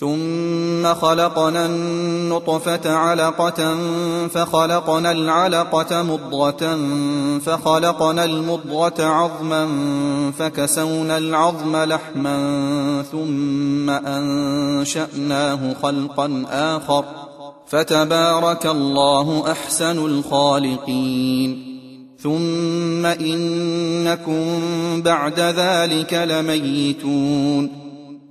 ثم خلقنا النطفة علقة فخلقنا العلقة مضغة فخلقنا المضغة عظما فكسونا العظم لحما ثم أنشأناه خلقا آخر فتبارك الله أحسن الخالقين ثم إنكم بعد ذلك لميتون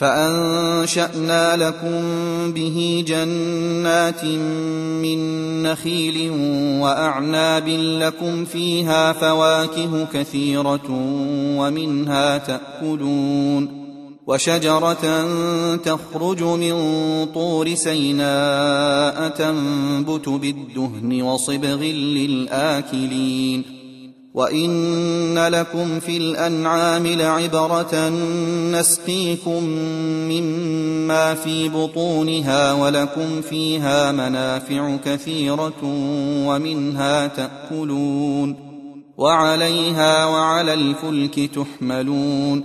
فأنشأنا لكم به جنات من نخيل وأعناب لكم فيها فواكه كثيرة ومنها تأكلون وشجرة تخرج من طور سيناء تنبت بالدهن وصبغ للآكلين وان لكم في الانعام لعبره نسقيكم مما في بطونها ولكم فيها منافع كثيره ومنها تاكلون وعليها وعلى الفلك تحملون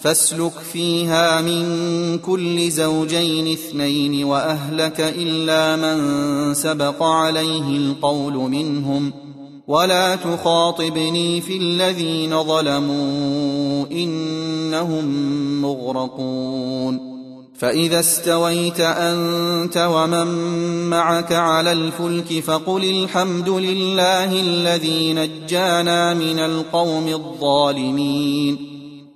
فاسلك فيها من كل زوجين اثنين وأهلك إلا من سبق عليه القول منهم. ولا تخاطبني في الذين ظلموا إنهم مغرقون. فإذا استويت أنت ومن معك على الفلك فقل الحمد لله الذي نجانا من القوم الظالمين.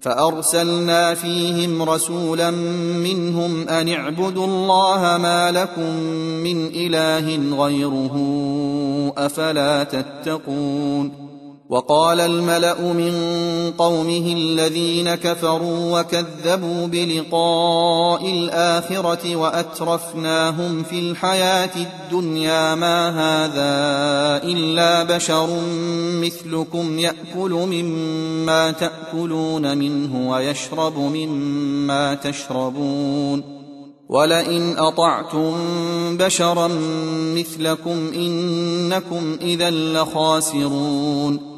فأرسلنا فيهم رسولا منهم أن اعبدوا الله ما لكم من إله غيره أفلا تتقون وقال الملأ من قومه الذين كفروا وكذبوا بلقاء الآخرة وأترفناهم في الحياة الدنيا ما هذا إلا بشر مثلكم يأكل مما تأكلون منه ويشرب مما تشربون ولئن أطعتم بشرا مثلكم إنكم إذا لخاسرون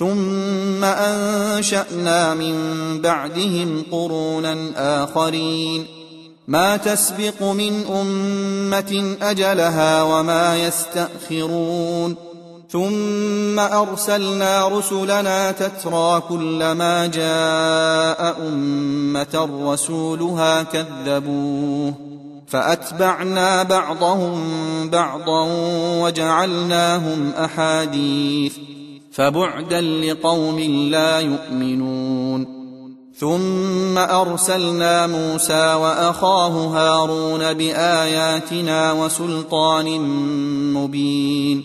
ثم أنشأنا من بعدهم قرونا آخرين. ما تسبق من أمة أجلها وما يستأخرون. ثم أرسلنا رسلنا تترى كلما جاء أمة رسولها كذبوه. فأتبعنا بعضهم بعضا وجعلناهم أحاديث. فبعدا لقوم لا يؤمنون. ثم أرسلنا موسى وأخاه هارون بآياتنا وسلطان مبين.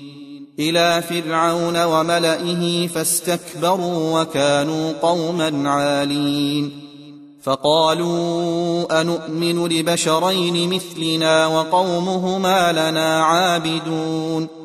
إلى فرعون وملئه فاستكبروا وكانوا قوما عالين. فقالوا انومن لبشرين مثلنا وقومهما لنا عابدون.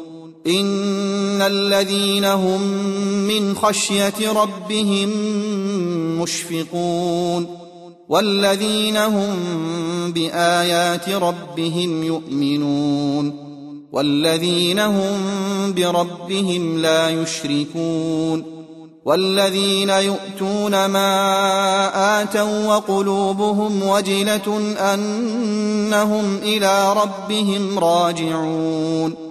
ان الذين هم من خشيه ربهم مشفقون والذين هم بايات ربهم يؤمنون والذين هم بربهم لا يشركون والذين يؤتون ما اتوا وقلوبهم وجله انهم إلى ربهم راجعون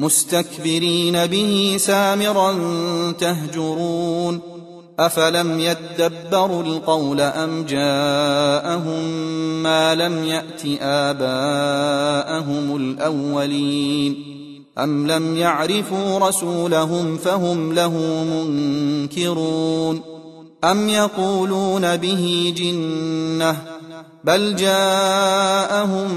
مستكبرين به سامرا تهجرون أفلم يدبروا القول أم جاءهم ما لم يأت آباءهم الأولين أم لم يعرفوا رسولهم فهم له منكرون أم يقولون به جنة بل جاءهم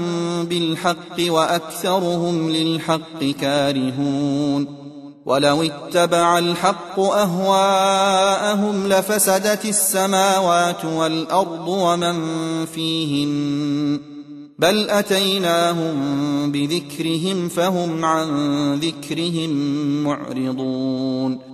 بالحق وأكثرهم للحق كارهون ولو اتبع الحق أهواءهم لفسدت السماوات والأرض ومن فيهن بل أتيناهم بذكرهم فهم عن ذكرهم معرضون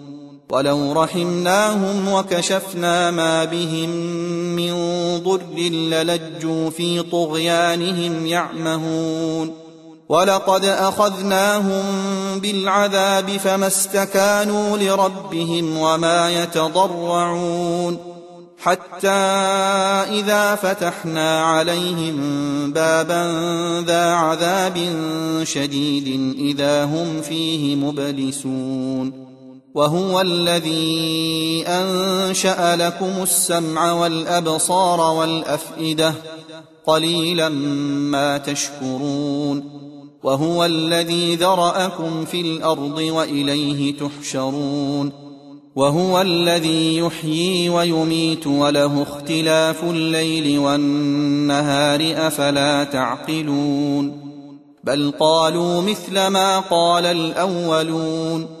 ولو رحمناهم وكشفنا ما بهم من ضر للجوا في طغيانهم يعمهون ولقد اخذناهم بالعذاب فما استكانوا لربهم وما يتضرعون حتى اذا فتحنا عليهم بابا ذا عذاب شديد اذا هم فيه مبلسون وهو الذي أنشأ لكم السمع والأبصار والأفئدة قليلا ما تشكرون وهو الذي ذرأكم في الأرض وإليه تحشرون وهو الذي يحيي ويميت وله اختلاف الليل والنهار أفلا تعقلون بل قالوا مثل ما قال الأولون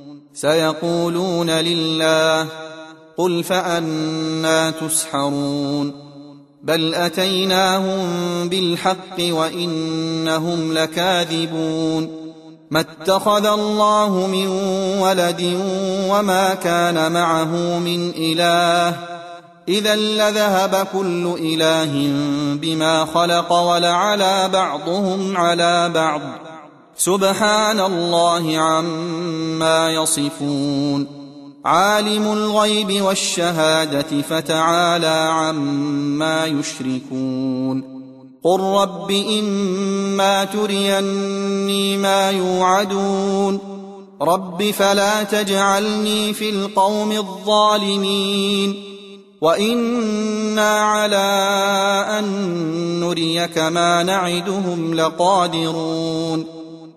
سيقولون لله قل فأنا تسحرون بل أتيناهم بالحق وإنهم لكاذبون ما اتخذ الله من ولد وما كان معه من إله إذا لذهب كل إله بما خلق ولعلى بعضهم على بعض سبحان الله عما يصفون. عالم الغيب والشهادة فتعالى عما يشركون. قل رب إما تريني ما يوعدون. رب فلا تجعلني في القوم الظالمين. وإنا على أن نريك ما نعدهم لقادرون.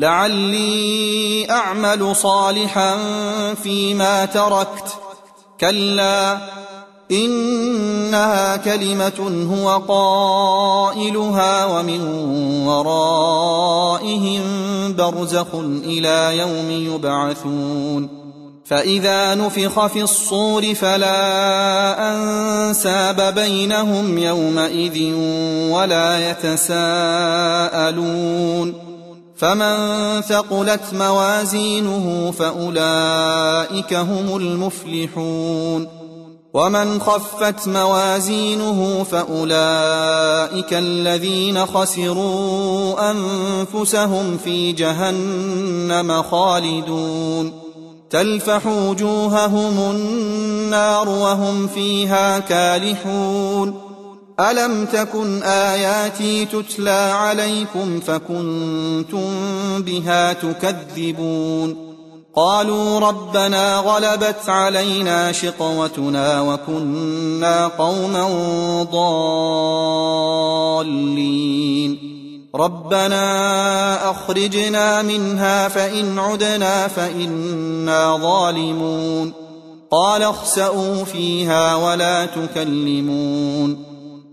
لعلي أعمل صالحا فيما تركت. كلا إنها كلمة هو قائلها ومن ورائهم برزخ إلى يوم يبعثون. فإذا نفخ في الصور فلا أنساب بينهم يومئذ ولا يتساءلون. فمن ثقلت موازينه فأولئك هم المفلحون. ومن خفت موازينه فأولئك الذين خسروا أنفسهم في جهنم خالدون. تلفح وجوههم النار وهم فيها كالحون. ألم تكن آياتي تتلى عليكم فكنتم بها تكذبون؟ قالوا ربنا غلبت علينا شقوتنا وكنا قوما ضالين. ربنا أخرجنا منها فإن عدنا فإنا ظالمون. قال اخسئوا فيها ولا تكلمون.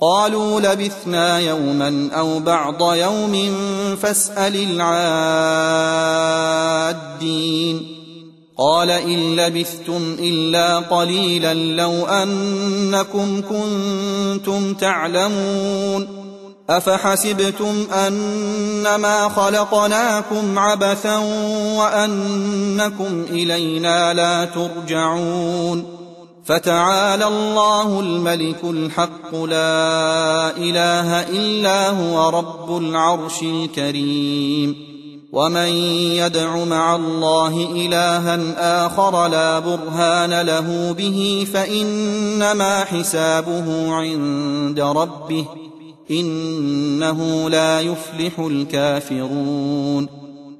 قالوا لبثنا يوما أو بعض يوم فاسأل العادين. قال إن لبثتم إلا قليلا لو أنكم كنتم تعلمون. أفحسبتم أنما خلقناكم عبثا وأنكم إلينا لا ترجعون. فتعالى الله الملك الحق لا إله إلا هو رب العرش الكريم. ومن يدع مع الله إلها آخر لا برهان له به فإنما حسابه عند ربه إنه لا يفلح الكافرون.